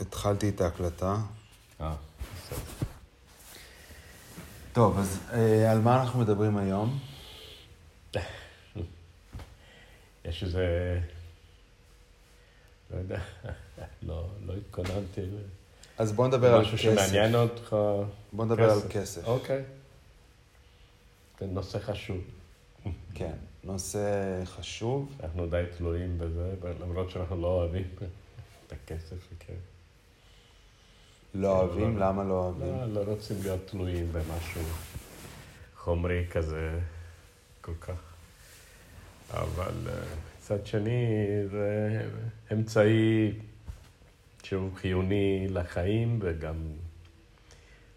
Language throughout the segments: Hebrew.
התחלתי את ההקלטה. אה, בסדר. טוב, אז אה, על מה אנחנו מדברים היום? יש איזה... לא יודע, לא, לא התכוננתי. אז בוא נדבר על משהו כסף. שמעניין אותך. בוא נדבר על כסף. אוקיי. זה נושא חשוב. כן, נושא חשוב. אנחנו די תלויים בזה, למרות שאנחנו לא אוהבים את הכסף. כן. לא אוהבים? למה לא אוהבים? לא, לא רוצים להיות תלויים במשהו חומרי כזה כל כך. אבל אה, מצד שני, זה אמצעי שהוא חיוני לחיים וגם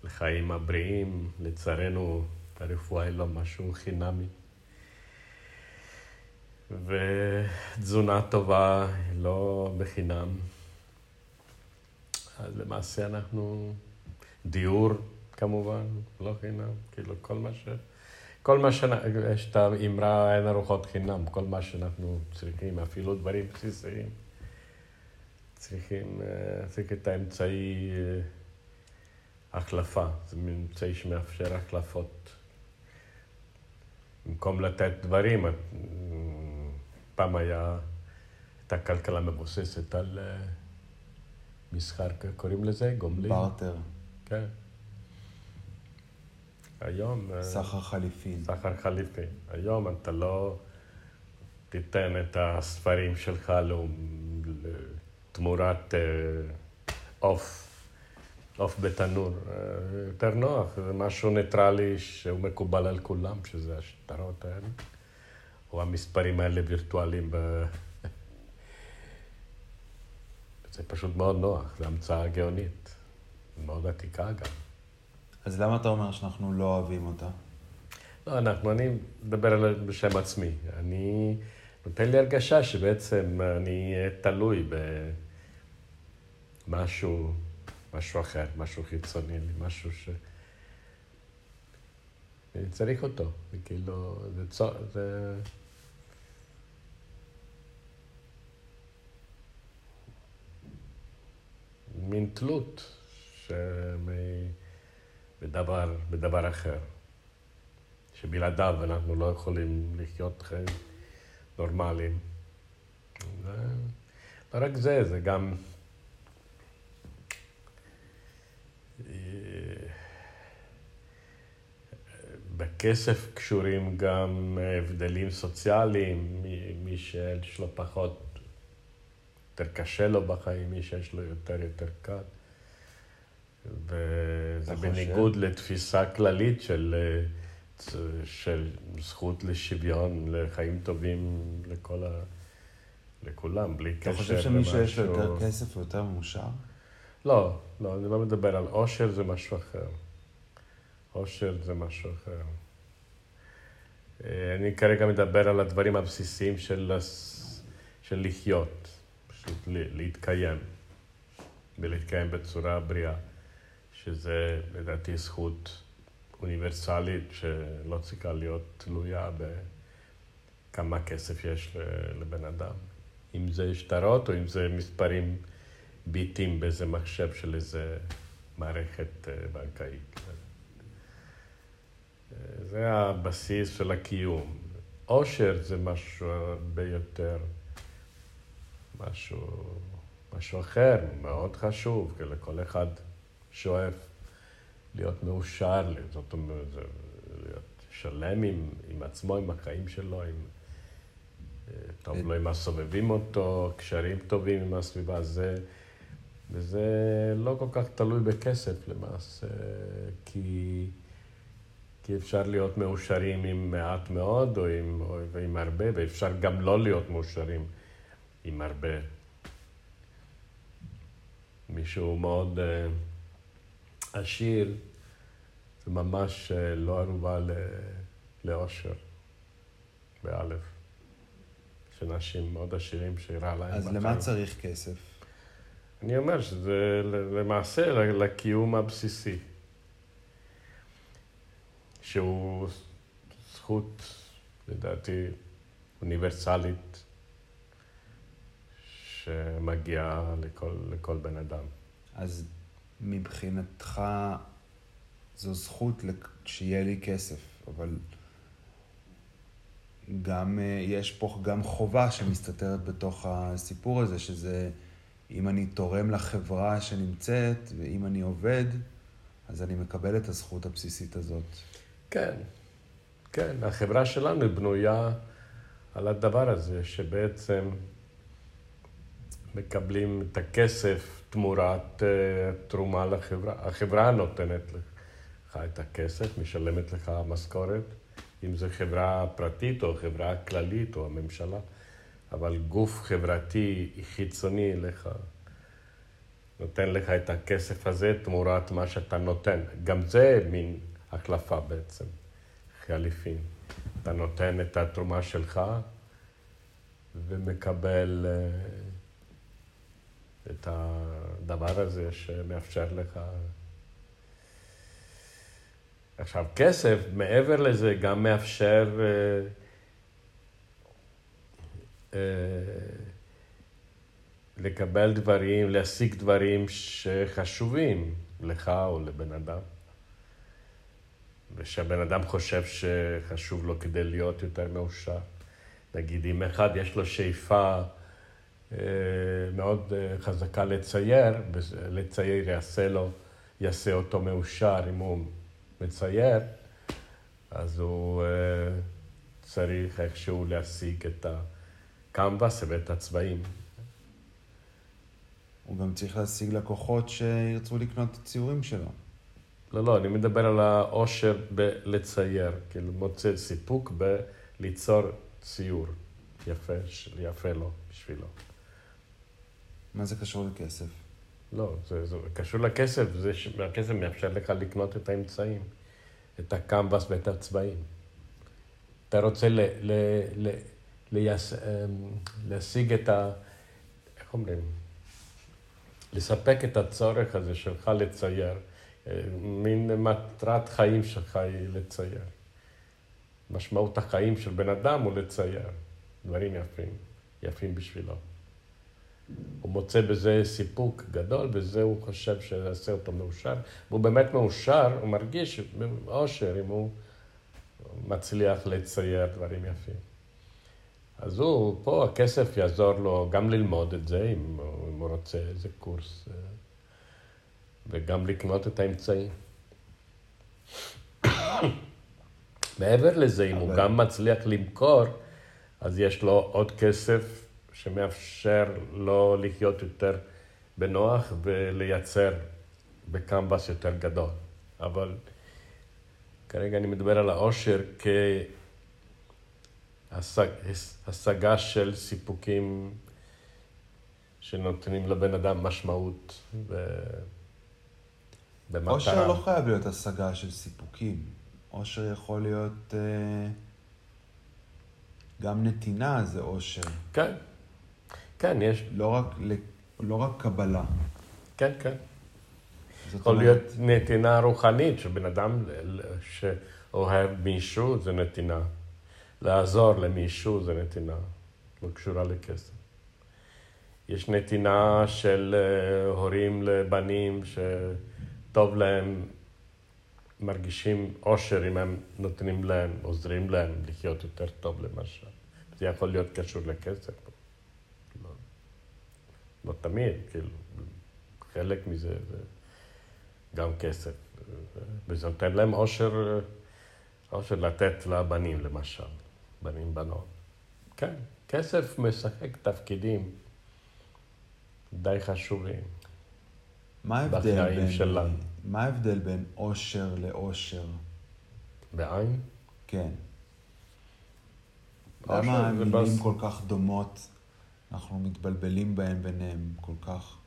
לחיים הבריאים. לצערנו, הרפואה היא לא משהו חינמי. ותזונה טובה היא לא בחינם. אז למעשה אנחנו, דיור כמובן, לא חינם, כאילו כל מה ש... כל מה ש... יש את האמרה אין ארוחות חינם, כל מה שאנחנו צריכים, אפילו דברים בסיסיים, צריכים, אה, צריך את האמצעי אה, החלפה, זה אמצעי שמאפשר החלפות. במקום לתת דברים, את- פעם היה, הייתה כלכלה מבוססת על אה, מסחר, קוראים לזה? גומלין? בארטר, כן. היום... אה, סחר חליפין. סחר חליפי. היום אתה לא תיתן את הספרים שלך תמורת אה, עוף, עוף בתנור. אה, יותר נוח, זה משהו ניטרלי שהוא מקובל על כולם, שזה השטרות האלה, או המספרים האלה וירטואליים. ב... זה פשוט מאוד נוח, זו המצאה גאונית, מאוד עתיקה גם. אז למה אתה אומר שאנחנו לא אוהבים אותה? לא, אנחנו, אני מדבר על- בשם עצמי. אני, נותן לי הרגשה שבעצם אני תלוי במשהו, משהו אחר, משהו חיצוני לי, משהו ש... אני צריך אותו, זה כאילו, זה, צו, זה... מין תלות. בדבר, בדבר אחר. שבלעדיו אנחנו לא יכולים לחיות חיים נורמליים. לא רק זה, זה גם... אה, בכסף קשורים גם הבדלים סוציאליים, מי, מי שיש לו פחות, יותר קשה לו בחיים, מי שיש לו יותר, יותר קל. וזה אתה חושב? בניגוד לתפיסה כללית של, אה, של זכות לשוויון, לחיים טובים לכל ה... לכולם, בלי קשר אתה למשהו... חושב שמי שיש לו יותר כסף הוא יותר מאושר? לא, לא, אני לא מדבר על עושר, זה משהו אחר. עושר זה משהו אחר. אה, אני כרגע מדבר על הדברים הבסיסיים של, של לחיות, פשוט להתקיים, ולהתקיים בצורה בריאה, שזה לדעתי זכות אוניברסלית שלא צריכה להיות תלויה בכמה כסף יש לבן אדם. אם זה שטרות או אם זה מספרים ביטים באיזה מחשב של איזה מערכת אה, בנקאית. אה, זה הבסיס של הקיום. עושר זה משהו הרבה יותר, משהו, משהו אחר, מאוד חשוב, כי לכל אחד שואף להיות מאושר, זאת אומרת, להיות שלם עם, עם עצמו, עם החיים שלו, עם... אה, טוב לו עם הסובבים אותו, קשרים טובים עם הסביבה, זה, וזה לא כל כך תלוי בכסף למעשה, כי, כי אפשר להיות מאושרים עם מעט מאוד או עם, או עם הרבה, ואפשר גם לא להיות מאושרים עם הרבה. מישהו מאוד uh, עשיר, זה ממש uh, לא ערובה לאושר, באלף. יש אנשים מאוד עשירים שרע להם אז למה צריך כסף? אני אומר שזה למעשה לקיום הבסיסי, שהוא זכות, לדעתי, אוניברסלית, שמגיעה לכל, לכל בן אדם. אז מבחינתך זו זכות שיהיה לי כסף, אבל גם אה, יש פה גם חובה שמסתתרת בתוך הסיפור הזה, שזה אם אני תורם לחברה שנמצאת, ואם אני עובד, אז אני מקבל את הזכות הבסיסית הזאת. כן, כן, החברה שלנו בנויה על הדבר הזה, שבעצם מקבלים את הכסף תמורת uh, תרומה לחברה. החברה נותנת לך את הכסף, משלמת לך משכורת, אם זו חברה פרטית או חברה כללית או הממשלה, אבל גוף חברתי חיצוני לך, נותן לך את הכסף הזה תמורת מה שאתה נותן. גם זה מין החלפה בעצם, חליפין. אתה נותן את התרומה שלך ומקבל uh, את הדבר הזה שמאפשר לך. עכשיו, כסף, מעבר לזה, גם מאפשר uh, uh, לקבל דברים, להשיג דברים שחשובים לך או לבן אדם. ושהבן אדם חושב שחשוב לו כדי להיות יותר מאושר. נגיד, אם אחד יש לו שאיפה אה, מאוד אה, חזקה לצייר, לצייר יעשה לו, יעשה אותו מאושר אם הוא מצייר, אז הוא אה, צריך איכשהו להשיג את הקמבס ואת הצבעים. הוא גם צריך להשיג לקוחות שירצו לקנות את הציורים שלו. לא, לא, אני מדבר על העושר בלצייר, כאילו מוצא סיפוק בליצור ציור יפה, יפה לו, בשבילו. מה זה קשור לכסף? לא, זה, זה קשור לכסף, זה שהכסף מאפשר לך לקנות את האמצעים, את הקמבס ואת הצבעים. אתה רוצה ל, ל, ל, ליס, להשיג את ה... איך אומרים? לספק את הצורך הזה שלך לצייר. מין מטרת חיים שלך היא לצייר. משמעות החיים של בן אדם הוא לצייר דברים יפים, יפים בשבילו. הוא מוצא בזה סיפוק גדול, בזה הוא חושב שיעשה אותו מאושר. והוא באמת מאושר, הוא מרגיש אושר אם הוא מצליח לצייר דברים יפים. אז הוא, פה הכסף יעזור לו גם ללמוד את זה, אם, אם הוא רוצה איזה קורס. וגם לקנות את האמצעים. מעבר לזה, אם. הוא גם מצליח למכור, אז יש לו עוד כסף שמאפשר לו לחיות יותר בנוח ולייצר בקמבס יותר גדול. אבל כרגע אני מדבר על העושר כהשגה של סיפוקים שנותנים לבן אדם משמעות. ו... במטרה. אושר לא חייב להיות השגה של סיפוקים. אושר יכול להיות... אה, גם נתינה זה אושר. כן. כן, יש... לא רק, לא רק קבלה. כן, כן. יכול אומרת... להיות נתינה רוחנית, שבן אדם שאוהב מישהו זה נתינה. לעזור למישהו זה נתינה, לא קשורה לכסף. יש נתינה של אה, הורים לבנים, ש... טוב להם, מרגישים אושר אם הם נותנים להם, עוזרים להם לחיות יותר טוב למשל. זה יכול להיות קשור לכסף. לא, תמיד, כאילו, חלק מזה זה גם כסף. וזה נותן להם אושר, אושר לתת לבנים למשל, בנים בנות. כן, כסף משחק תפקידים די חשובים. מה ההבדל בין... שלנו. מה ההבדל בין אושר לאושר? בעין? כן. למה המילים. כל כך דומות, אנחנו מתבלבלים בהן ביניהם כל כך,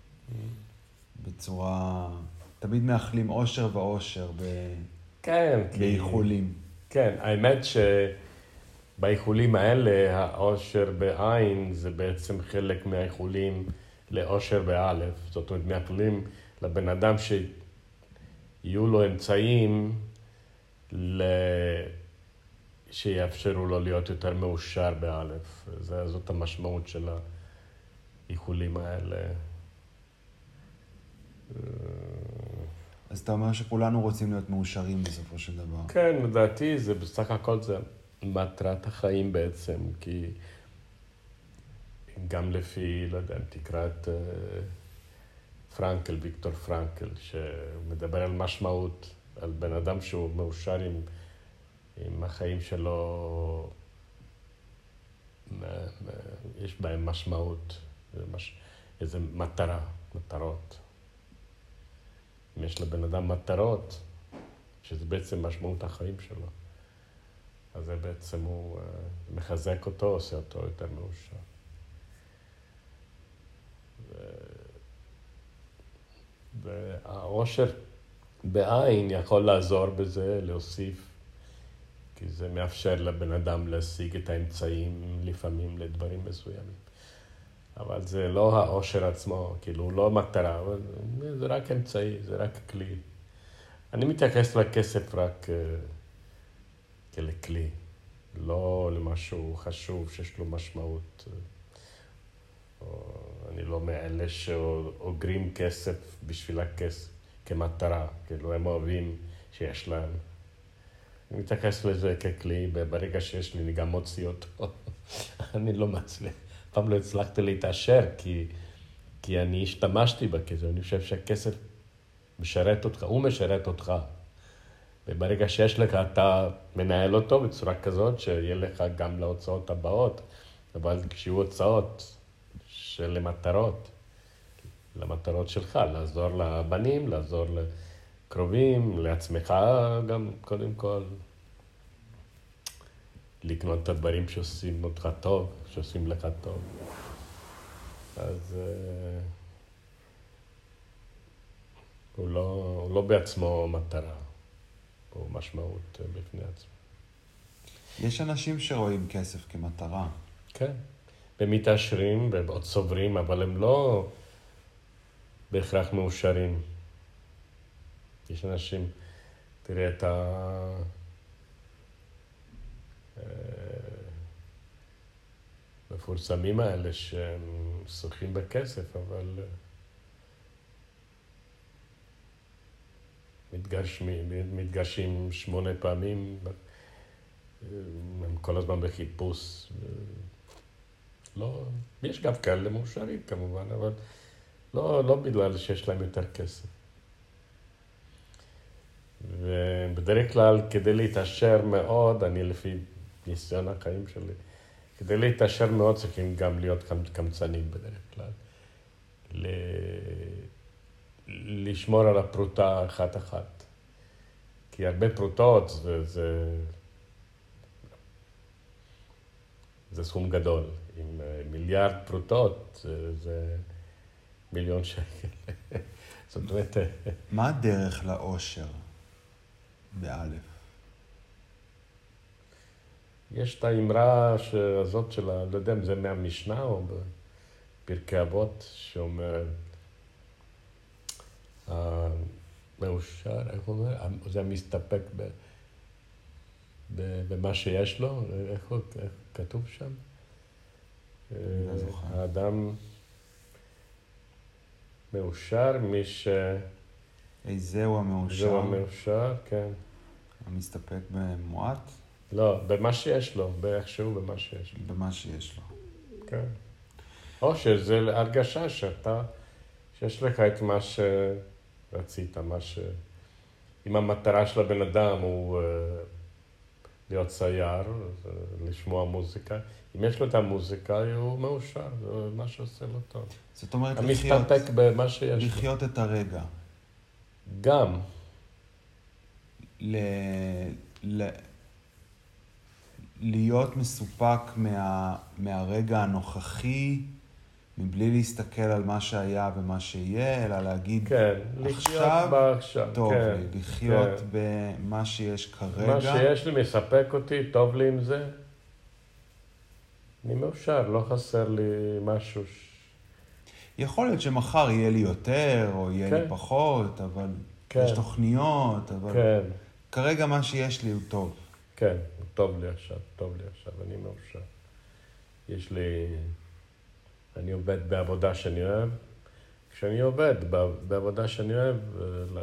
בצורה... תמיד מאחלים אושר ואושר ב... כן, באיחולים. כי... כן, האמת שבאיחולים האלה, האושר בעין זה בעצם חלק מהאיחולים לאושר באלף. זאת אומרת, מאחלים... לבן אדם שיהיו לו אמצעים ל... שיאפשרו לו להיות יותר מאושר באלף. זאת המשמעות של האיחולים האלה. אז אתה אומר שכולנו רוצים להיות מאושרים בסופו של דבר. כן, לדעתי זה בסך הכל זה מטרת החיים בעצם, כי גם לפי, לא יודע, תקרא את אה, פרנקל, ויקטור פרנקל, שמדבר על משמעות, על בן אדם שהוא מאושר עם, עם החיים שלו, יש בהם משמעות, איזו מטרה, מטרות. אם יש לבן אדם מטרות, שזה בעצם משמעות החיים שלו, אז זה בעצם הוא אה, מחזק אותו, עושה אותו יותר מאושר. והעושר בעין יכול לעזור בזה, להוסיף, כי זה מאפשר לבן אדם להשיג את האמצעים לפעמים לדברים מסוימים. אבל זה לא העושר עצמו, כאילו, לא מטרה, זה רק אמצעי, זה רק כלי. אני מתייחס לכסף רק uh, כלכלי, לא למשהו חשוב שיש לו משמעות. אני לא מאלה שאוגרים כסף בשביל הכסף כמטרה, כאילו, הם אוהבים שיש להם. אני מתייחס לזה ככלי, ברגע שיש לי, אני גם מוציא אותו. אני לא מצליח. פעם לא הצלחתי להתעשר, כי, כי אני השתמשתי בכסף, אני חושב שהכסף משרת אותך, הוא משרת אותך. וברגע שיש לך, אתה מנהל אותו בצורה כזאת שיהיה לך גם להוצאות הבאות, אבל כשיהיו הוצאות של למטרות, למטרות שלך, לעזור לבנים, לעזור לקרובים, לעצמך גם, קודם כל. לקנות את הדברים שעושים אותך טוב, שעושים לך טוב. אז uh, הוא, לא, הוא לא בעצמו מטרה, הוא משמעות uh, בפני עצמו. יש אנשים שרואים כסף כמטרה. כן, ומתעשרים ועוד צוברים, אבל הם לא בהכרח מאושרים. יש אנשים, תראה את ה... המפורסמים האלה שהם שוחים בכסף, אבל אה, מתגשמים, מתגשים שמונה פעמים, אה, הם כל הזמן בחיפוש. אה, לא, יש גם כאלה מאושרים כמובן, אבל לא, לא בגלל שיש להם יותר כסף. ובדרך כלל, כדי להתעשר מאוד, אני לפי ניסיון החיים שלי, כדי להתעשר מאוד צריכים גם להיות קמצנים בדרך כלל. ל... לשמור על הפרוטה אחת-אחת. כי הרבה פרוטות זה, זה, זה סכום גדול. עם אה, מיליארד פרוטות זה, זה מיליון שקל. זאת אומרת... אה, מה הדרך לאושר, באלף? יש את האמרה הזאת של. לא יודע אם זה מהמשנה או בפרקי אבות, שאומר, המאושר, איך הוא אומר? זה המסתפק ב... במה שיש לו, איך הוא כתוב שם? לא האדם מאושר, מי ש... איזהו המאושר. זהו המאושר, כן. המסתפק במועט? לא, במה שיש לו, באיכשהו במה שיש לו. במה שיש לו. כן. או שזה הרגשה שאתה, שיש לך את מה שרצית, מה ש... אם המטרה של הבן אדם הוא uh, להיות צייר, לשמוע מוזיקה, אם יש לו את המוזיקה, הוא מאושר, זה מה שעושה לו טוב. זאת אומרת, לחיות... המסתפק במה שיש לחיות לו. את הרגע. גם. ל... ל... להיות מסופק מה, מהרגע הנוכחי, מבלי להסתכל על מה שהיה ומה שיהיה, אלא להגיד, כן, עכשיו, בעכשיו, טוב כן, לי, לחיות כן. במה שיש כרגע. מה שיש לי מספק אותי, טוב לי עם זה. אני מאושר, לא חסר לי משהו. ש... יכול להיות שמחר יהיה לי יותר, או יהיה כן. לי פחות, אבל כן. יש תוכניות, אבל כן, כרגע מה שיש לי הוא טוב. כן, טוב לי עכשיו, טוב לי עכשיו, אני מאושר. יש לי... אני עובד בעבודה שאני אוהב. כשאני עובד בעבודה שאני אוהב, אה,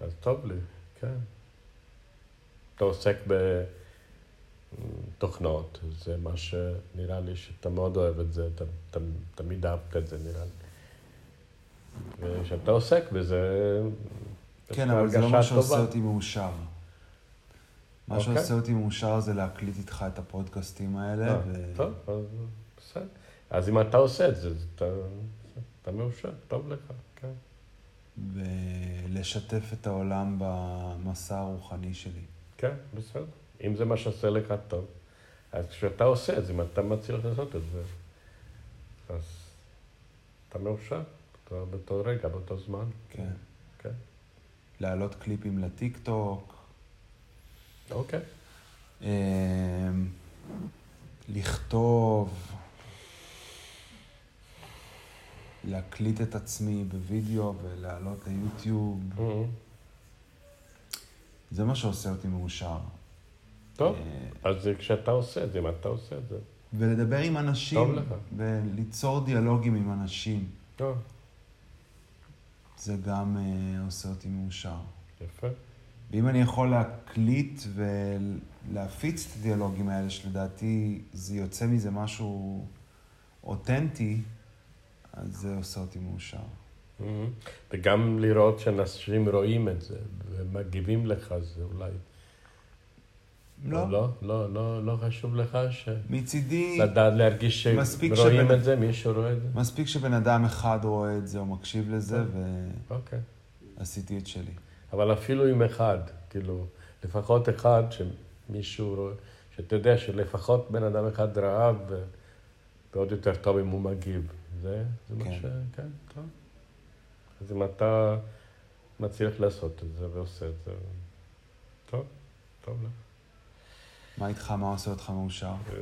אז טוב לי, כן. אתה עוסק בתוכנות, זה מה שנראה לי שאתה מאוד אוהב את זה, אתה, אתה תמיד אהבת את זה נראה לי. וכשאתה עוסק בזה, כן, אבל זה לא מה שעושה אותי מאושר. מה okay. אוקיי. שעושה אותי מאושר זה להקליט איתך את הפודקאסטים האלה. אה, ו... טוב, אז בסדר. אז אם אתה עושה את זה, אתה, אתה מאושר, טוב לך, כן. ולשתף את העולם במסע הרוחני שלי. כן, בסדר. אם זה מה שעושה לך טוב, אז כשאתה עושה את זה, אם אתה מצליח לעשות את זה, אז אתה מאושר, באותו רגע, באותו זמן. כן. כן. להעלות קליפים לטיק טוק. אוקיי. אמ, לכתוב, להקליט את עצמי בווידאו ולהעלות ליוטיוב. Mm-hmm. זה מה שעושה אותי מאושר. טוב, אה, אז כשאתה עושה את זה, מה אתה עושה את זה? ולדבר עם אנשים. וליצור דיאלוגים עם אנשים. טוב. זה גם uh, עושה אותי מאושר. יפה. ואם אני יכול להקליט ולהפיץ את הדיאלוגים האלה, שלדעתי זה יוצא מזה משהו אותנטי, אז זה עושה אותי מאושר. Mm-hmm. וגם לראות שאנשים רואים את זה ומגיבים לך, זה אולי... לא. לא, לא, לא, לא חשוב לך ש... מצידי... לדעת להרגיש שרואים שבן... את זה, מישהו רואה את זה? מספיק שבן אדם אחד רואה את זה או מקשיב לזה, אוקיי. ועשיתי את שלי. אבל אפילו עם אחד, כאילו, לפחות אחד שמישהו שאתה יודע שלפחות בן אדם אחד ראה, ועוד יותר טוב אם הוא מגיב. זה, זה כן. מה ש... כן, טוב. אז אם אתה מצליח לעשות את זה ועושה את זה, טוב, טוב לך. מה איתך? מה עושה אותך מאושר? אה,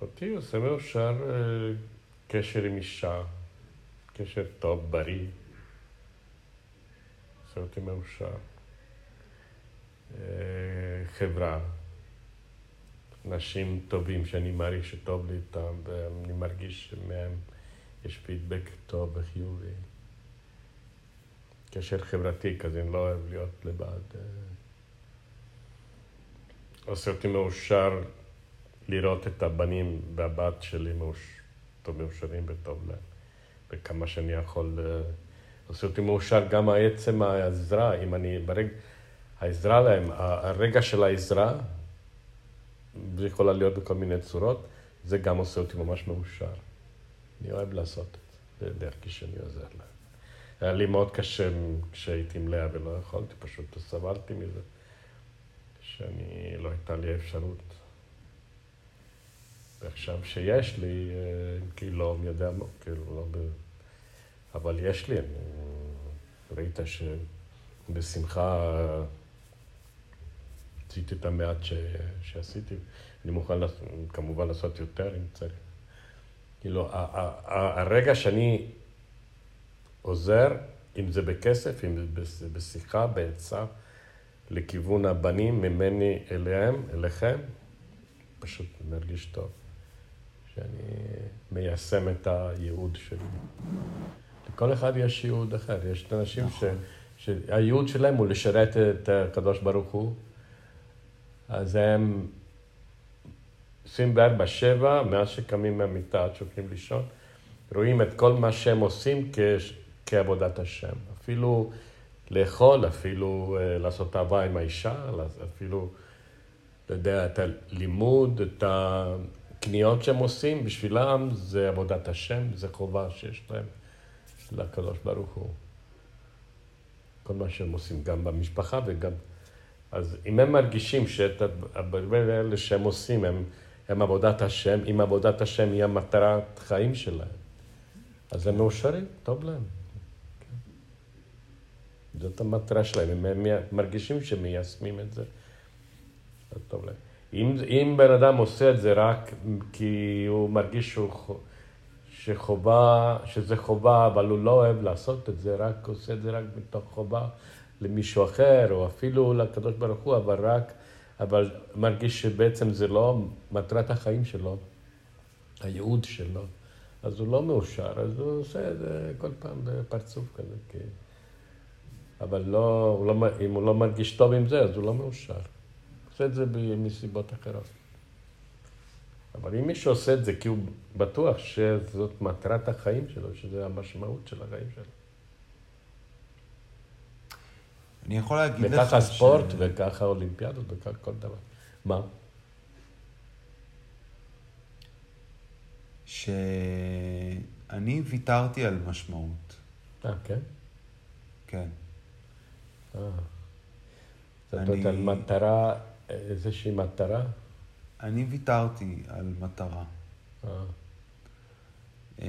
אותי עושה מאושר אה, קשר עם אישה, קשר טוב, בריא. עושה אותי מאושר. חברה, אנשים טובים שאני מעריך שטוב לי איתם, ואני מרגיש שמהם יש פידבק טוב וחיובי. קשר חברתי כזה, אני לא אוהב להיות לבד. עושה אותי מאושר לראות את הבנים והבת שלי מאוש... מאושרים וטוב להם, וכמה שאני יכול... אה, עושה אותי מאושר גם עצם העזרה, אם אני... ברג... העזרה להם, הרגע של העזרה, זה יכולה להיות בכל מיני צורות, זה גם עושה אותי ממש מאושר. אני אוהב לעשות את זה, להרגיש שאני עוזר להם. היה לי מאוד קשה כשהייתי עם לאה ולא יכולתי, פשוט סבלתי מזה. שאני, לא הייתה לי אפשרות. ועכשיו שיש לי, אה, כאילו, לא מי יודע מה, כאילו, לא ב... אבל יש לי. ראית שבשמחה עשיתי את המעט ש... שעשיתי. אני מוכן. כמובן לעשות יותר אם צריך. כאילו, הרגע שאני עוזר, אם זה בכסף, אם זה בשיחה, בעצה, לכיוון הבנים, ממני אליהם, אליכם, פשוט מרגיש טוב. שאני מיישם את הייעוד שלי. לכל אחד יש ייעוד אחר. יש אנשים ש... נכון. שהייעוד שלהם הוא לשרת את הקדוש ברוך הוא, אז הם 24-7, מאז שקמים מהמיטה עד שהולכים לישון, רואים את כל מה שהם עושים כ... כעבודת השם. אפילו לאכול, אפילו uh, לעשות אהבה עם האישה, אפילו, אתה יודע, את הלימוד, את הקניות שהם עושים, בשבילם זה עבודת השם, זה חובה שיש להם לקדוש ברוך הוא. כל מה שהם עושים, גם במשפחה וגם... אז אם הם מרגישים שאת הדברים האלה שהם עושים הם, הם עבודת השם, אם עבודת השם היא המטרת חיים שלהם, אז הם מאושרים, טוב להם. זאת המטרה שלהם, הם מרגישים שמיישמים את זה, אז טוב להם. אם, אם בן אדם עושה את זה רק כי הוא מרגיש שהוא, שחובה, שזה חובה, אבל הוא לא אוהב לעשות את זה, רק עושה את זה רק מתוך חובה למישהו אחר, או אפילו לקדוש ברוך הוא, אבל רק, אבל מרגיש שבעצם זה לא מטרת החיים שלו, הייעוד שלו, אז הוא לא מאושר, אז הוא עושה את זה כל פעם בפרצוף כזה. כי... אבל לא, הוא לא, אם הוא לא מרגיש טוב עם זה, אז הוא לא מאושר. עושה את זה מסיבות אחרות. אבל אם מישהו עושה את זה כי הוא בטוח שזאת מטרת החיים שלו, שזה המשמעות של החיים שלו. אני יכול להגיד לך וככה ספורט, ש... וככה אולימפיאדות, וככה כל דבר. מה? שאני ויתרתי על משמעות. אה, כן? כן. אה. זאת אומרת, על מטרה, איזושהי מטרה? אני ויתרתי על מטרה. אה. אמ,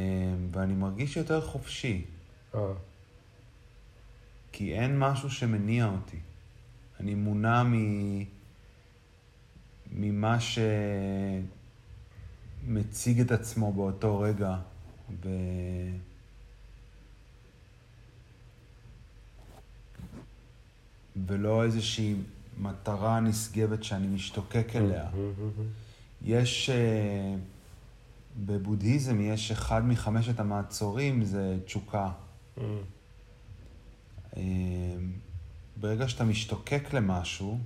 ואני מרגיש יותר חופשי. אה. כי אין משהו שמניע אותי. אני מונע מ... ממה שמציג את עצמו באותו רגע. ו... ולא איזושהי מטרה נשגבת שאני משתוקק אליה. יש, אה, בבודהיזם יש אחד מחמשת המעצורים, זה תשוקה. אה, ברגע שאתה משתוקק למשהו,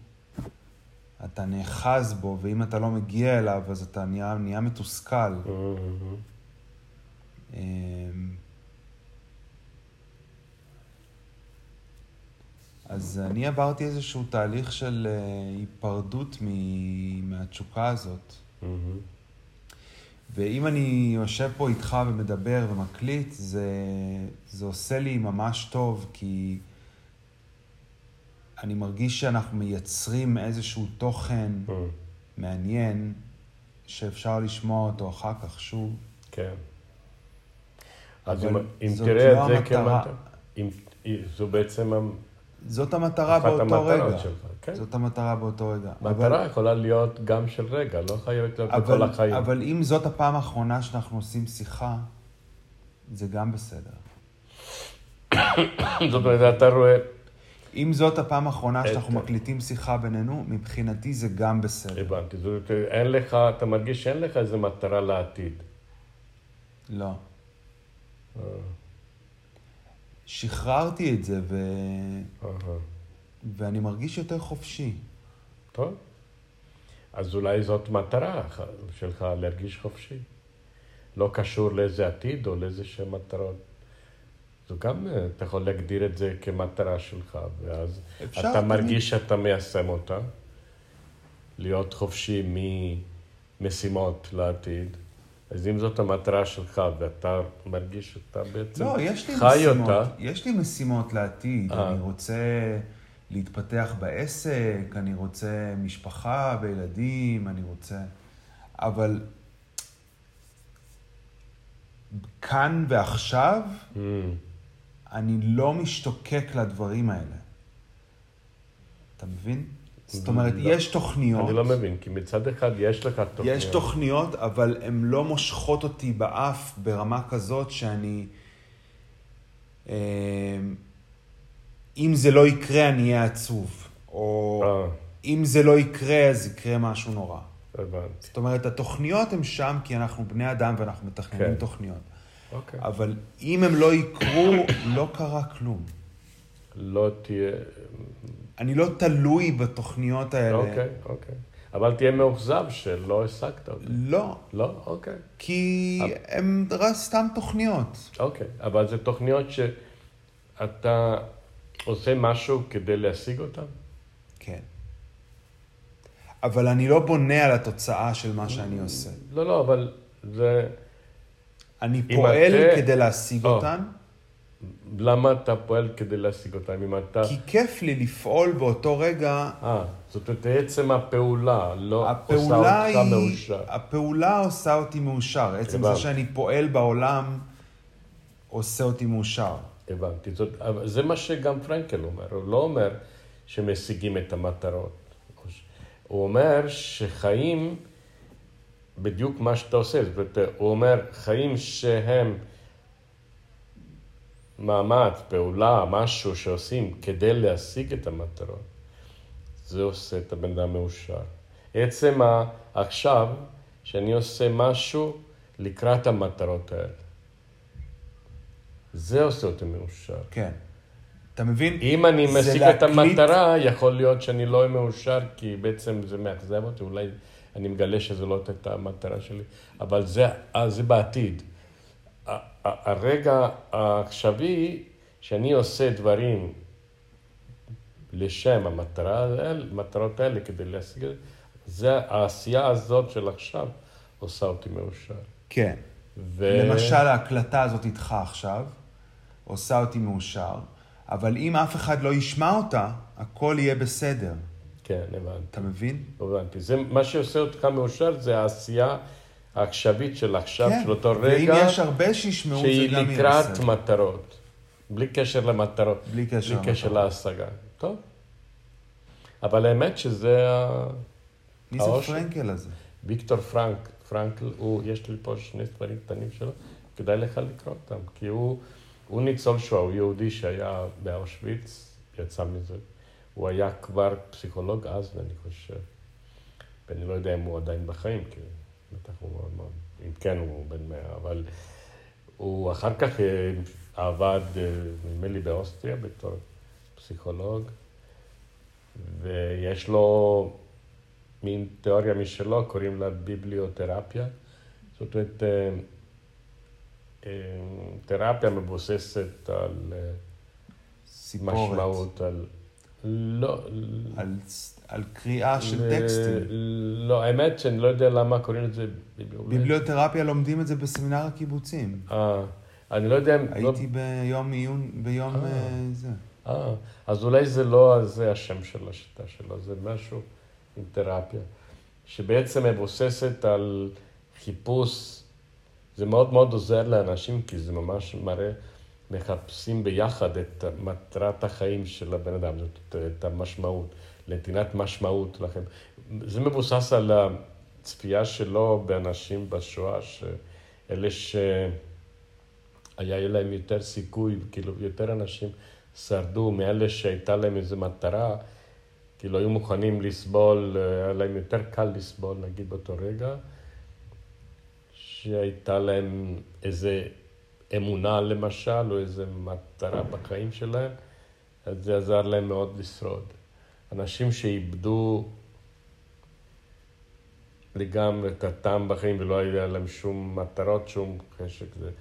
אתה נאחז בו, ואם אתה לא מגיע אליו, אז אתה נהיה, נהיה מתוסכל. אז אני עברתי איזשהו תהליך של היפרדות מהתשוקה הזאת. ואם אני יושב פה איתך ומדבר ומקליט, זה, זה עושה לי ממש טוב, כי אני מרגיש שאנחנו מייצרים איזשהו תוכן mm. מעניין, שאפשר לשמוע אותו אחר כך שוב. כן. אז אם, אם תראה לא את זה כמטרה, אם, זו בעצם... זאת המטרה באותו רגע. שלך, כן? זאת המטרה באותו רגע. מטרה אבל... יכולה להיות גם של רגע, לא חייבת להיות לכל החיים. אבל אם זאת הפעם האחרונה שאנחנו עושים שיחה, זה גם בסדר. זאת אומרת, אתה רואה... אם זאת הפעם האחרונה שאנחנו מקליטים שיחה בינינו, מבחינתי זה גם בסדר. הבנתי. זאת אומרת, אין לך, אתה מרגיש שאין לך איזו מטרה לעתיד. לא. שחררתי את זה, ו... ואני מרגיש יותר חופשי. טוב. אז אולי זאת מטרה שלך, להרגיש חופשי. לא קשור לאיזה עתיד או לאיזה שהן מטרות. זו גם, אה, אתה יכול להגדיר את זה כמטרה שלך, ואז אתה תמיד. מרגיש שאתה מיישם אותה. להיות חופשי ממשימות לעתיד. אז אם זאת המטרה שלך ואתה מרגיש שאתה בעצם לא, יש לי חי משימות, אותה... יש לי משימות לעתיד. אה. אני רוצה להתפתח בעסק, אני רוצה משפחה וילדים, אני רוצה... אבל כאן ועכשיו, mm. אני לא משתוקק לדברים האלה. אתה מבין? זאת אומרת, לא, יש תוכניות. אני לא מבין, כי מצד אחד יש לך תוכניות. יש תוכניות, אבל הן לא מושכות אותי באף ברמה כזאת שאני... אה, אם זה לא יקרה, אני אהיה עצוב. או אה. אם זה לא יקרה, אז יקרה משהו נורא. הבנתי. זאת אומרת, התוכניות הן שם כי אנחנו בני אדם ואנחנו מתכננים כן. תוכניות. אוקיי. אבל אם הם לא יקרו, לא קרה כלום. לא תהיה... אני לא תלוי בתוכניות האלה. אוקיי, אוקיי. אבל תהיה מאוכזב שלא השגת אותן. לא. לא? אוקיי. כי הן סתם תוכניות. אוקיי, אבל זה תוכניות שאתה עושה משהו כדי להשיג אותן? כן. אבל אני לא בונה על התוצאה של מה שאני עושה. לא, לא, אבל זה... אני פועל אתה... כדי להשיג או. אותן. למה אתה פועל כדי להשיג אותם? אם אתה... כי כיף לי לפעול באותו רגע... אה, זאת אומרת, עצם הפעולה לא עושה אותך היא... מאושר. הפעולה עושה אותי מאושר. עצם. זה שאני פועל בעולם עושה אותי מאושר. הבנתי. זאת, זה מה שגם פרנקל אומר. הוא לא אומר שמשיגים את המטרות. הוא אומר שחיים, בדיוק מה שאתה עושה. זאת אומרת, הוא אומר, חיים שהם... מאמץ, פעולה, משהו שעושים כדי להשיג את המטרות, זה עושה את הבן אדם מאושר. עצם עכשיו, שאני עושה משהו לקראת המטרות האלה. זה עושה אותי מאושר. כן. אתה מבין? אם אני משיג את להקליט- המטרה, יכול להיות שאני לא אהיה מאושר, כי בעצם זה מאכזב אותי, אולי אני מגלה שזו לא הייתה המטרה שלי, אבל זה, אה, זה בעתיד. הרגע העכשווי, שאני עושה דברים לשם המטרה, המטרות האלה, כדי להשיג את זה, זה, העשייה הזאת של עכשיו עושה אותי מאושר. כן. ו... למשל, ההקלטה הזאת איתך עכשיו, עושה אותי מאושר, אבל אם אף אחד לא ישמע אותה, הכל יהיה בסדר. כן, הבנתי. אתה מבין? הבנתי. זה, מה שעושה אותך מאושר זה העשייה העכשווית של עכשיו, כן. של אותו ואם רגע, יש הרבה שישמעו, זה שהיא גם יהיה לקראת בסדר. מטרות. בלי קשר למטרות. בלי קשר בלי קשר. להשגה. טוב. אבל האמת שזה ה... מי זה. פרנקל הזה? ויקטור פרנק, פרנקל, הוא, יש לי פה שני ספרים קטנים שלו, כדאי לך לקרוא אותם, כי הוא, הוא ניצול שואה, הוא יהודי שהיה באושוויץ, יצא מזה. הוא היה כבר פסיכולוג אז, אני חושב. ואני לא יודע אם הוא עדיין בחיים, כי בטח הוא מאוד אם כן הוא בן מאה, אבל הוא אחר כך אה, עבד, אה, נדמה לי, באוסטריה בתור פסיכולוג, ויש לו מין תיאוריה משלו, קוראים לה ביבליותרפיה. זאת אומרת, אה, תרפיה מבוססת על סיפורת. משמעות, על... לא, על, על קריאה של טקסטים. לא, האמת שאני לא יודע למה קוראים לזה ביבליותרפיה. ביבליותרפיה לומדים את זה בסמינר הקיבוצים. אה, אני לא יודע אם... לא- הייתי ביום עיון, ביום אה. אה, זה. אה, אז אולי זה לא זה השם של השיטה שלו, זה משהו עם תרפיה, שבעצם מבוססת על חיפוש, זה מאוד מאוד עוזר לאנשים, כי זה ממש מראה, מחפשים ביחד את מטרת החיים של הבן אדם, זאת את המשמעות, לנתינת משמעות לכם. זה מבוסס על הצפייה שלו באנשים בשואה, שאלה שהיה להם יותר סיכוי, כאילו יותר אנשים שרדו מאלה שהייתה להם איזו מטרה, כאילו היו מוכנים לסבול, היה להם יותר קל לסבול, נגיד באותו רגע, שהייתה להם איזה אמונה למשל, או איזו מטרה בחיים שלהם, אז זה עזר להם מאוד לשרוד. אנשים שאיבדו לגמרי את הטעם בחיים ולא היה להם שום מטרות, שום חשק, זה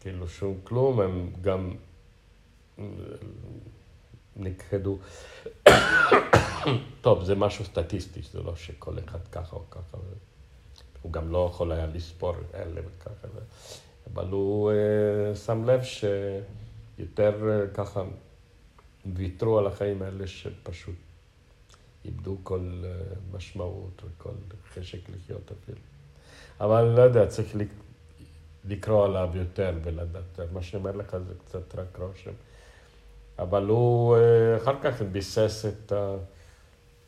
כאילו שום כלום, הם גם נכחדו. טוב, זה משהו סטטיסטי, זה לא שכל אחד ככה או ככה. הוא גם לא יכול היה לספור אלה וככה. אבל הוא uh, שם לב שיותר uh, ככה ויתרו על החיים האלה שפשוט איבדו כל uh, משמעות וכל חשק לחיות אפילו. אבל לא יודע, צריך לק... לקרוא עליו יותר ולדעת. מה שאני אומר לך זה קצת רק רושם. אבל הוא uh, אחר כך ביסס את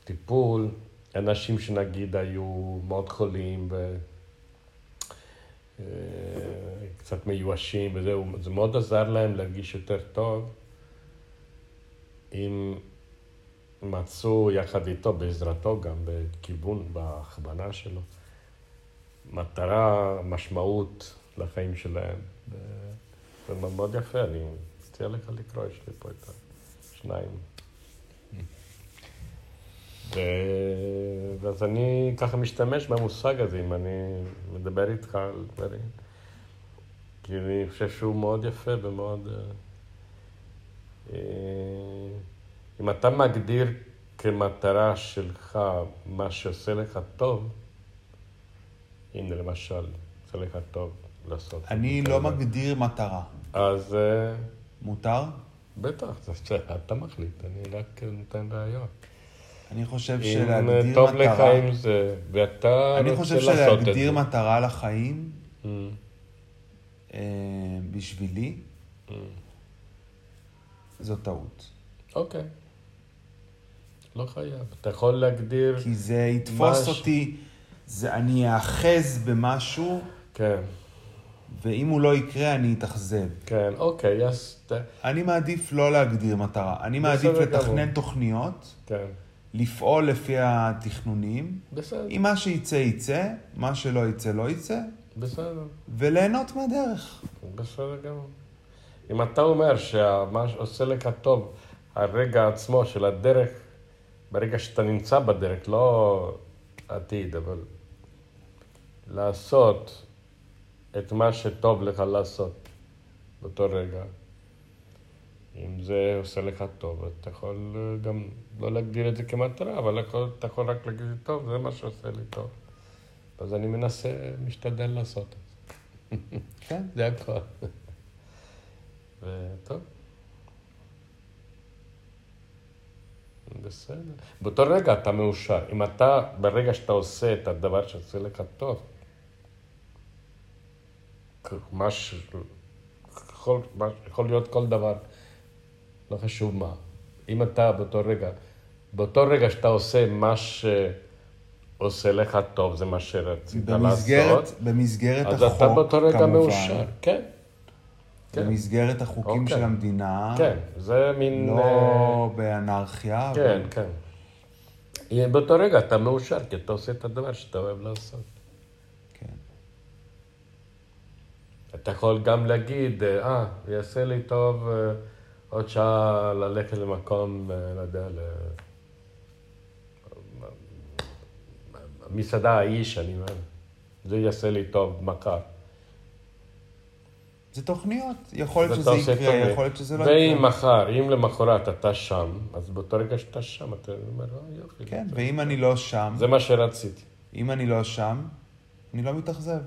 הטיפול. אנשים שנגיד היו מאוד חולים ו... קצת מיואשים וזהו, זה מאוד עזר להם להרגיש יותר טוב אם מצאו יחד איתו, בעזרתו גם, בכיוון, בהכוונה שלו, מטרה, משמעות לחיים שלהם. זה מאוד יפה, אני מציע לך לקרוא, יש לי פה את השניים. ו... ואז אני ככה משתמש במושג הזה, אם אני מדבר איתך על דברים. כי אני חושב שהוא מאוד יפה ומאוד... אה, אם אתה מגדיר כמטרה שלך מה שעושה לך טוב, הנה למשל, עושה לך טוב לעשות. אני לא זה. מגדיר מטרה. אז אה, מותר? בטח, אתה מחליט, אני רק נותן רעיון. אני חושב אם שלהגדיר טוב לך מטרה... עם זה, ואתה אני רוצה חושב לעשות את זה. שלהגדיר מטרה לחיים, Mm, אה, בשבילי, mm. זו טעות. אוקיי. לא חייב. אתה יכול להגדיר... כי זה יתפוס מש- אותי, זה, אני אאחז במשהו, כן, ואם הוא לא יקרה, אני אתאכזב. כן, אוקיי. ת- אני מעדיף לא להגדיר מטרה. אני מעדיף לתכנן. תוכניות, כן, לפעול לפי התכנונים. בסדר, אם מה שיצא יצא, מה שלא יצא לא יצא, בסדר, וליהנות מהדרך. בסדר גמור. אם אתה אומר שמה שעושה לך טוב, הרגע עצמו של הדרך, ברגע שאתה נמצא בדרך, לא עתיד, אבל לעשות את מה שטוב לך לעשות באותו רגע. אם זה עושה לך טוב, אתה יכול גם לא להגדיר את זה כמטרה, אבל אתה יכול רק להגיד, טוב, זה מה שעושה לי טוב. אז אני מנסה, משתדל לעשות את זה. כן. זה הכל. וטוב. בסדר. באותו רגע אתה מאושר. אם אתה, ברגע שאתה עושה את הדבר שעושה לך טוב, מה ש... יכול, יכול להיות כל דבר, לא חשוב מה. אם אתה באותו רגע, באותו רגע שאתה עושה מה שעושה לך טוב, זה מה שרצית במסגרת, לעשות, במסגרת אז החוק, אז אתה באותו רגע כמובן. מאושר, כן. כן. במסגרת החוקים אוקיי. של המדינה. כן, זה מין... לא uh... באנרכיה. כן, אבל... כן. באותו רגע אתה מאושר, כי אתה עושה את הדבר שאתה אוהב לעשות. כן. אתה יכול גם להגיד, אה, יעשה לי טוב אה, עוד שעה ללכת למקום, לא יודע, ל... מסעדה האיש, אני אומר, זה יעשה לי טוב מחר. זה תוכניות, יכול להיות שזה יקרה, יכול להיות שזה לא יקרה. ואם מחר, אם למחרת אתה שם, אז באותו רגע שאתה שם, אתה אומר, אה, יופי. כן, ואם אני לא שם... זה מה שרציתי. אם אני לא שם, אני לא מתאכזב.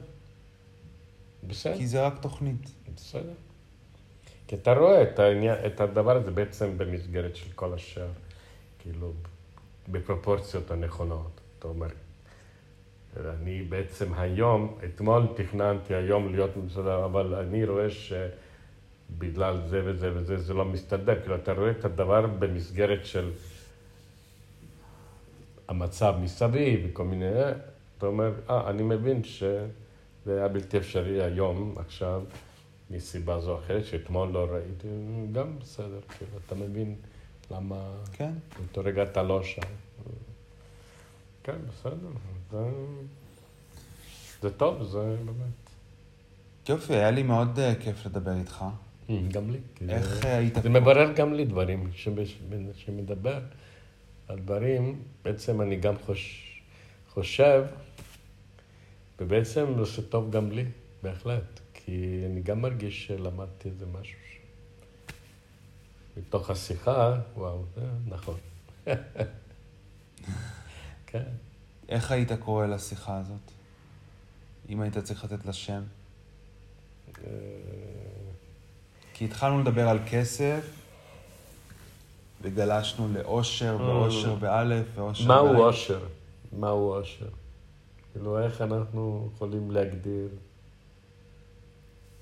בסדר. כי זה רק תוכנית. בסדר. כי אתה רואה את, העניין, את הדבר הזה בעצם במסגרת של כל השאר, כאילו, בפרופורציות הנכונות. אתה אומר, אני בעצם היום, אתמול תכננתי היום להיות מסודר, אבל אני רואה שבגלל זה וזה וזה, זה לא מסתדר. כאילו, אתה רואה את הדבר במסגרת של המצב מסביב וכל מיני... אתה אומר, אה, אני מבין שזה היה בלתי אפשרי היום, עכשיו, מסיבה זו או אחרת, שאתמול לא ראיתי, גם בסדר, כאילו, אתה מבין למה... כן. באותו רגע אתה לא שם. כן, בסדר. זה, זה טוב, זה באמת. יופי, היה לי מאוד uh, כיף לדבר איתך. Mm, גם לי. איך זה, היית... זה מברר גם לי דברים, שמדבר על דברים, בעצם אני גם חוש, חושב, ובעצם זה טוב גם לי, בהחלט. כי אני גם מרגיש שלמדתי איזה משהו ש... מתוך השיחה, וואו, זה נכון. כן. איך היית קורא לשיחה הזאת? אם היית צריך לתת לה שם? אה, כי התחלנו לדבר על כסף, וגלשנו לאושר, ואושר אה. באלף, ואושר באלף. מהו אושר? מהו אושר? כאילו, איך אנחנו יכולים להגדיר?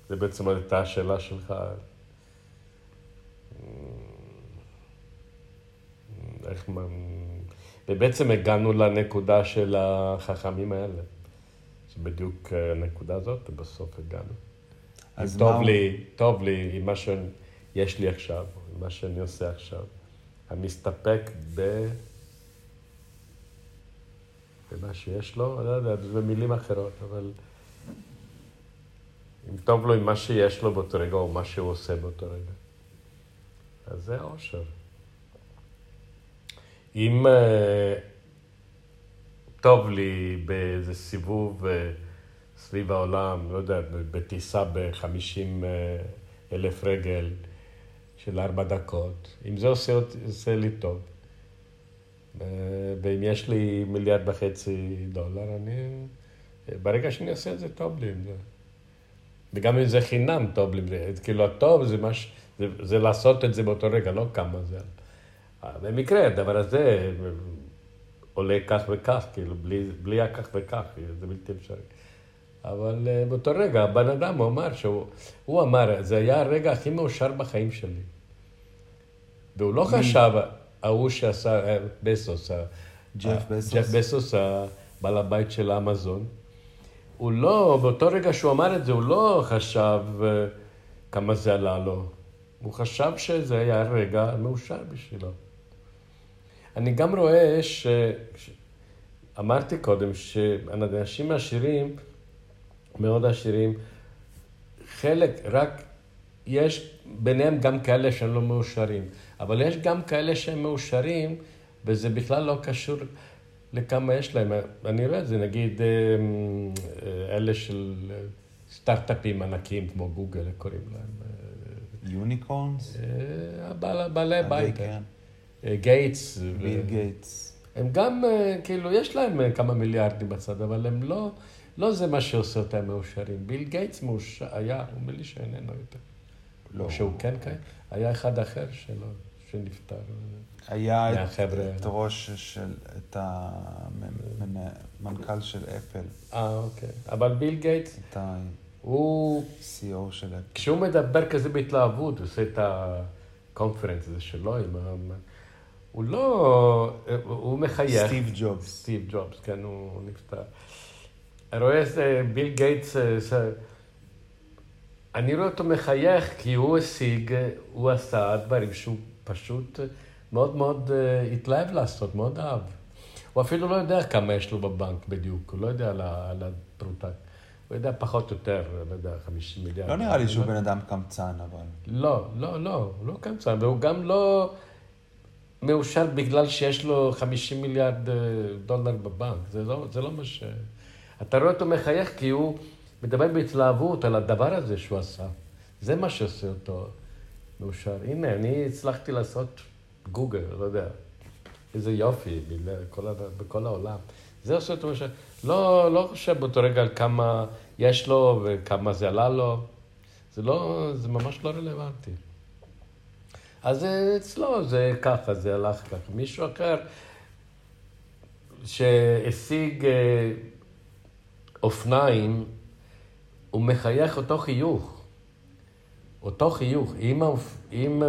זה בעצם הייתה השאלה שלך. אה, איך... ובעצם הגענו לנקודה של החכמים האלה. שבדיוק הנקודה הזאת, בסוף הגענו. אז טוב מה... לי, טוב לי עם מה שיש לי עכשיו, עם מה שאני עושה עכשיו. אני מסתפק ב... במה שיש לו, לא יודע, במילים אחרות, אבל טוב לו עם מה שיש לו באותו רגע, או מה שהוא עושה באותו רגע. אז זה האושר. אם uh, טוב לי באיזה סיבוב uh, סביב העולם, לא יודע, בטיסה ב-50 uh, אלף רגל של ארבע דקות, אם זה עושה, עושה לי טוב, ואם יש לי מיליארד וחצי דולר, אני... ברגע שאני עושה את זה, טוב לי עם זה. וגם אם זה חינם, טוב. כאילו, הטוב זה, מש... זה, זה לעשות את זה באותו רגע, לא כמה זה. במקרה, הדבר הזה עולה כך וכך, כאילו, בלי, בלי הכך וכך, זה בלתי אפשרי. אבל uh, באותו רגע, הבן אדם, הוא אמר שהוא, הוא אמר, זה היה הרגע הכי מאושר בחיים שלי. והוא לא חשב, ההוא שעשה, אה, בסוס, ג'ף בסוס, בעל הבית של אמזון, הוא לא, באותו רגע שהוא אמר את זה, הוא לא חשב uh, כמה זה עלה לו. הוא חשב שזה היה רגע מאושר בשבילו. אני גם רואה ש... אמרתי קודם שאנשים עשירים, מאוד עשירים, חלק, רק יש ביניהם גם כאלה שהם לא מאושרים, אבל יש גם כאלה שהם מאושרים, וזה בכלל לא קשור לכמה יש להם. אני רואה את זה, נגיד, אה, אה, אלה של סטארט-אפים ענקיים כמו גוגל, קוראים להם? unicorns? בעלי בית. גייטס. ביל גייטס. הם גם, כאילו, יש להם כמה מיליארדים בצד, אבל הם לא, לא זה מה שעושה אותם מאושרים. ביל גייטס מאושר, היה, הוא אומר לי שאיננו יותר. לא. שהוא כן קיים. היה אחד אחר שלו, שנפטר. היה את, את ראש של, את המנכ"ל של אפל. אה, אוקיי. אבל ביל גייטס, איתי, הוא, CEO של אפל. כשהוא מדבר כזה בהתלהבות, הוא עושה את ה conference הזה שלו, עם ה... הוא לא, הוא מחייך. סטיב ג'ובס. סטיב ג'ובס, כן, הוא נפטר. אני רואה איזה ביל גייטס, אה, אני רואה אותו מחייך כי הוא השיג, הוא עשה דברים שהוא פשוט מאוד מאוד אה, התלהב לעשות, מאוד אהב. הוא אפילו לא יודע כמה יש לו בבנק בדיוק, הוא לא יודע על הפרוטה. הוא יודע פחות או יותר, לא יודע, 50 מיליארד. לא נראה לי שהוא בן אדם קמצן, אבל. לא, לא, לא, הוא לא קמצן, והוא גם לא מאושר בגלל שיש לו 50 מיליארד אה, דולר בבנק. זה לא, זה לא מה ש... אתה רואה אותו מחייך כי הוא מדבר בהתלהבות על הדבר הזה שהוא עשה. זה מה שעושה אותו מאושר. הנה, אני הצלחתי לעשות גוגל, לא יודע, איזה יופי בכל, העולם. זה עושה אותו מאושר. לא, לא חושב באותו רגע על כמה יש לו וכמה זה עלה לו. זה לא, זה ממש לא רלוונטי. אז אצלו זה ככה, זה הלך ככה. מישהו אחר שהשיג אה, אופניים, הוא מחייך אותו חיוך. אותו חיוך. אם, אם אה,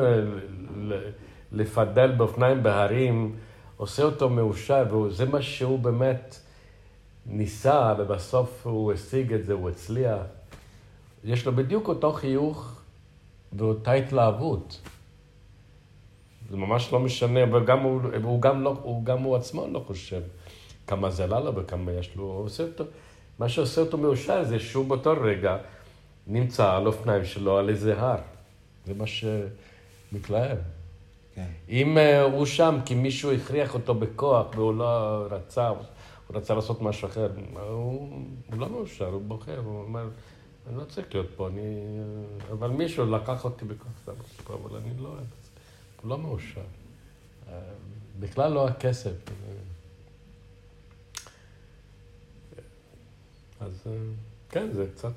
לפדל באופניים בהרים, עושה אותו מאושר, וזה מה שהוא באמת ניסה, ובסוף הוא השיג את זה, הוא הצליח. יש לו בדיוק אותו חיוך ואותה התלהבות. זה ממש לא משנה, אבל גם הוא, הוא, גם לא, הוא גם הוא עצמו לא חושב כמה זה עלה לו וכמה יש לו. הוא עושה אותו, מה שעושה אותו מאושר זה שהוא באותו רגע נמצא על אופניים שלו על איזה הר. זה מה שמתלהב. כן. אם אה, הוא שם כי מישהו הכריח אותו בכוח והוא לא רצה, הוא רצה לעשות משהו אחר, הוא, הוא לא מאושר, הוא בוכה, הוא אומר, אני לא צריך להיות פה, אני... אבל מישהו לקח אותי בכוח, פה, אבל אני לא. הוא לא מאושר. אה, בכלל לא הכסף. אז אה, כן, זה קצת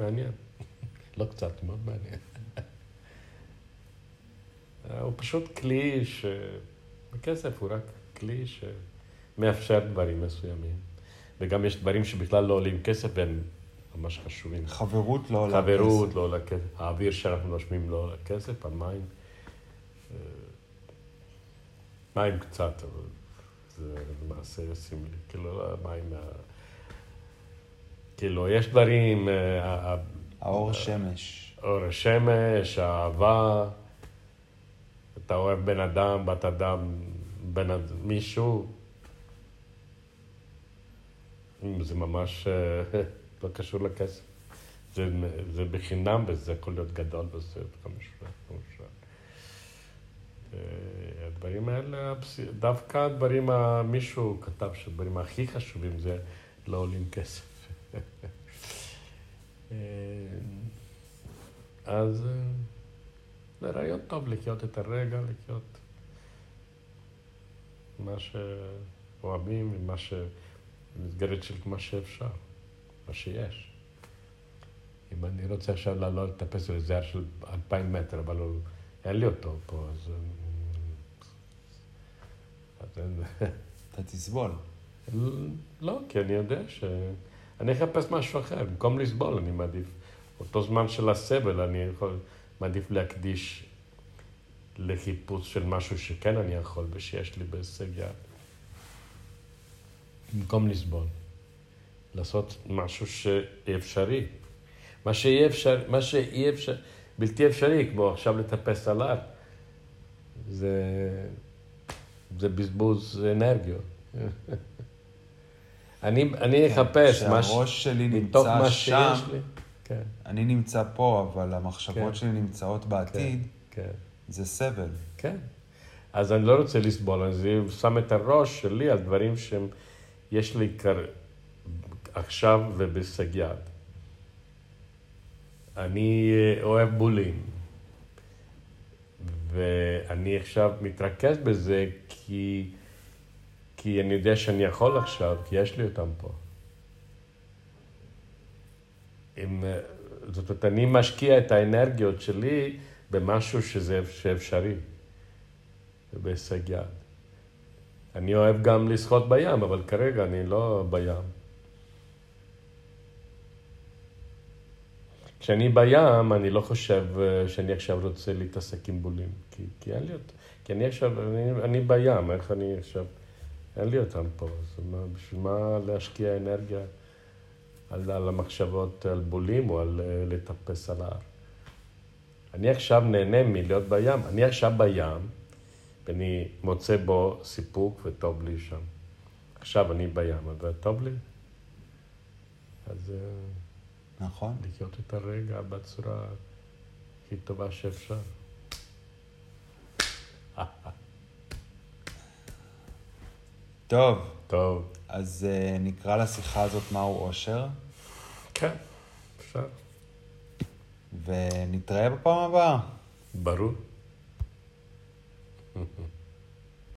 מעניין. לא קצת, מאוד מעניין. אה, הוא פשוט כלי ש... הכסף הוא רק כלי שמאפשר דברים מסוימים. וגם יש דברים שבכלל לא עולים כסף והם ממש חשובים. חברות לא עולה חברות לא עולה כסף, האוויר שאנחנו נושמים לא עולה כסף, המים. אה, מים קצת, אבל זה למעשה סמלי. כאילו, לא, המים... כאילו, יש דברים, אה, האור שמש. אור השמש, האהבה, אתה אוהב בן אדם, בת אדם, בן אדם, מישהו. זה ממש אה, לא קשור לכסף. זה, זה בחינם וזה יכול להיות גדול וזה כמובן. כמובן. אה, הדברים האלה, דווקא הדברים, מישהו כתב שהדברים הכי חשובים זה לא עולים כסף. אה, אז זה רעיון טוב לחיות את הרגע, לחיות מה שאוהבים, ומה ש... במסגרת של מה שאפשר, מה שיש. אם אני רוצה עכשיו לעלות לטפס על איזה הר של אלפיים מטר, אבל הוא, אין לי אותו פה, אז... אתה תסבול. לא, כי אני יודע ש... אני אחפש משהו אחר. במקום לסבול, אני מעדיף... אותו זמן של הסבל, אני יכול... מעדיף להקדיש לחיפוש של משהו שכן אני יכול ושיש לי בהישג יד. במקום לסבול. לעשות משהו שאפשרי. מה שאי אפשר, מה שאי אפשר, בלתי אפשרי, כמו עכשיו לטפס על הר, זה, זה בזבוז אנרגיות. אני, אני אחפש מה ש... שלי נמצא שם. כן. אני נמצא פה, אבל המחשבות כן. שלי נמצאות בעתיד, כן. זה סבל. כן. אז אני לא רוצה לסבול, אז אני שם את הראש שלי על דברים שהם, יש לי כר... עכשיו ובהישג יד. אני אה, אוהב בולים, ואני עכשיו מתרכז בזה כי, כי אני יודע שאני יכול עכשיו, כי יש לי אותם פה. אם, אה, זאת אומרת, אני משקיע את האנרגיות שלי במשהו שזה שאפשרי, ובהישג יד. אני אוהב גם לשחות בים, אבל כרגע אני לא בים. כשאני בים, אני לא חושב אה, שאני עכשיו רוצה להתעסק עם בולים, כי, כי אין לי אותם. כי אני עכשיו, אני, אני בים, איך אני עכשיו, אין לי אותם פה, אז מה, בשביל מה להשקיע אנרגיה על, על המחשבות על בולים או על אה, לטפס על ההר? אני עכשיו נהנה מלהיות בים, אני עכשיו בים, ואני מוצא בו סיפוק וטוב לי שם. עכשיו אני בים, אבל טוב לי. אז... אה, נכון. לחיות את הרגע בצורה הכי טובה שאפשר. טוב, טוב. אז uh, נקרא לשיחה הזאת מהו אושר, כן, אפשר. ונתראה בפעם הבאה. ברור.